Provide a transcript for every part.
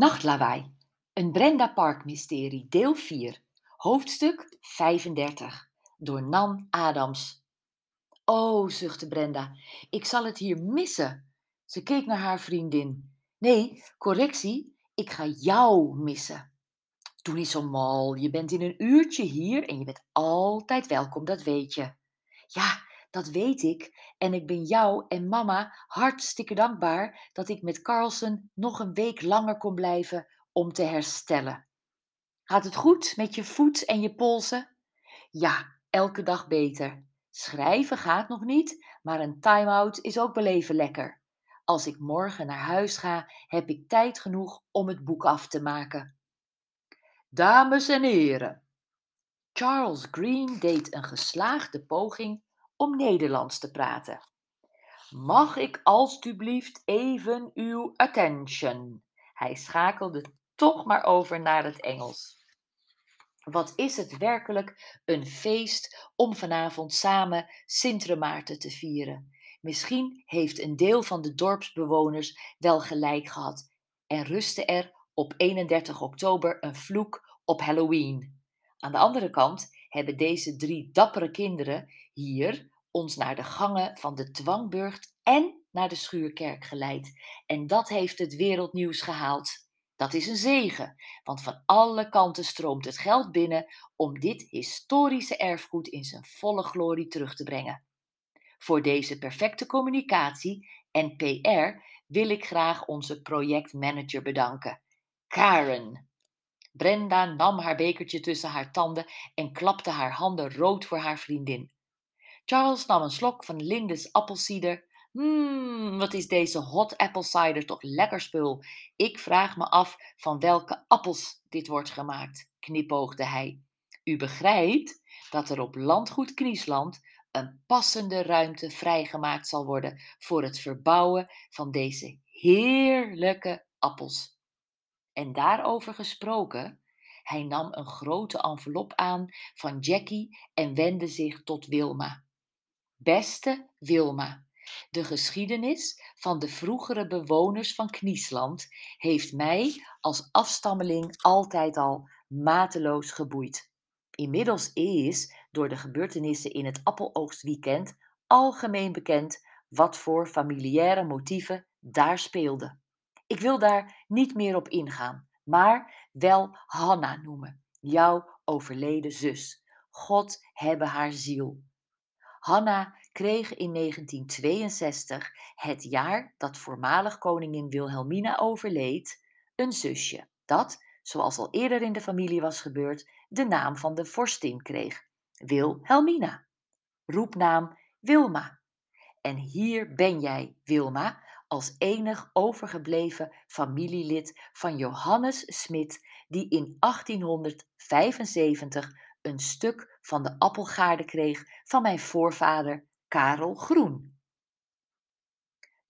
Nachtlawaai. Een Brenda Park mysterie, deel 4, hoofdstuk 35, door Nan Adams. Oh, zuchtte Brenda, ik zal het hier missen. Ze keek naar haar vriendin. Nee, correctie, ik ga jou missen. Doe niet zo mal, je bent in een uurtje hier en je bent altijd welkom, dat weet je. Ja, dat weet ik. En ik ben jou en mama hartstikke dankbaar dat ik met Carlsen nog een week langer kon blijven om te herstellen. Gaat het goed met je voet en je polsen? Ja, elke dag beter. Schrijven gaat nog niet, maar een time-out is ook beleven lekker. Als ik morgen naar huis ga, heb ik tijd genoeg om het boek af te maken. Dames en heren, Charles Green deed een geslaagde poging om Nederlands te praten. Mag ik alstublieft even uw attention? Hij schakelde toch maar over naar het Engels. Wat is het werkelijk een feest om vanavond samen Sint Maarten te vieren. Misschien heeft een deel van de dorpsbewoners wel gelijk gehad en rustte er op 31 oktober een vloek op Halloween. Aan de andere kant hebben deze drie dappere kinderen hier ons naar de gangen van de Dwangburgt en naar de Schuurkerk geleid. En dat heeft het wereldnieuws gehaald. Dat is een zegen, want van alle kanten stroomt het geld binnen om dit historische erfgoed in zijn volle glorie terug te brengen. Voor deze perfecte communicatie en PR wil ik graag onze projectmanager bedanken, Karen. Brenda nam haar bekertje tussen haar tanden en klapte haar handen rood voor haar vriendin. Charles nam een slok van Lindes appelsieder. Mmm, wat is deze hot apple cider toch lekker spul. Ik vraag me af van welke appels dit wordt gemaakt, knipoogde hij. U begrijpt dat er op landgoed Kniesland een passende ruimte vrijgemaakt zal worden voor het verbouwen van deze heerlijke appels. En daarover gesproken, hij nam een grote envelop aan van Jackie en wendde zich tot Wilma. Beste Wilma, de geschiedenis van de vroegere bewoners van Kniesland heeft mij als afstammeling altijd al mateloos geboeid. Inmiddels is, door de gebeurtenissen in het appeloogstweekend, algemeen bekend wat voor familiaire motieven daar speelden. Ik wil daar niet meer op ingaan, maar wel Hanna noemen, jouw overleden zus. God hebben haar ziel. Hanna kreeg in 1962, het jaar dat voormalig koningin Wilhelmina overleed, een zusje dat, zoals al eerder in de familie was gebeurd, de naam van de vorstin kreeg, Wilhelmina. Roepnaam Wilma. En hier ben jij, Wilma, als enig overgebleven familielid van Johannes Smit, die in 1875 een stuk van de appelgaarde kreeg van mijn voorvader Karel Groen.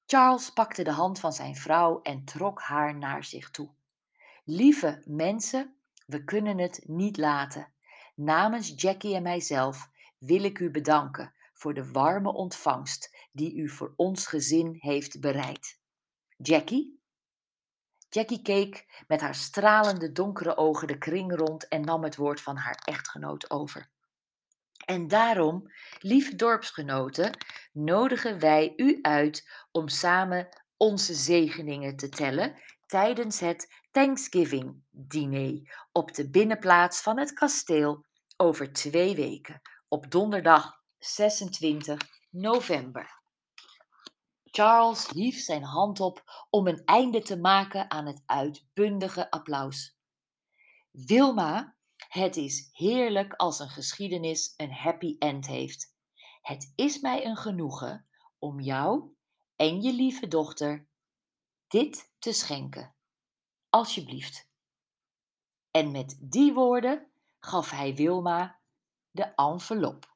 Charles pakte de hand van zijn vrouw en trok haar naar zich toe. Lieve mensen, we kunnen het niet laten. Namens Jackie en mijzelf wil ik u bedanken voor de warme ontvangst die u voor ons gezin heeft bereid. Jackie? Jackie keek met haar stralende donkere ogen de kring rond en nam het woord van haar echtgenoot over. En daarom, lieve dorpsgenoten, nodigen wij u uit om samen onze zegeningen te tellen tijdens het Thanksgiving-diner op de binnenplaats van het kasteel over twee weken, op donderdag 26 november. Charles hief zijn hand op om een einde te maken aan het uitbundige applaus. Wilma het is heerlijk als een geschiedenis een happy end heeft. Het is mij een genoegen om jou en je lieve dochter dit te schenken. Alsjeblieft. En met die woorden gaf hij Wilma de envelop.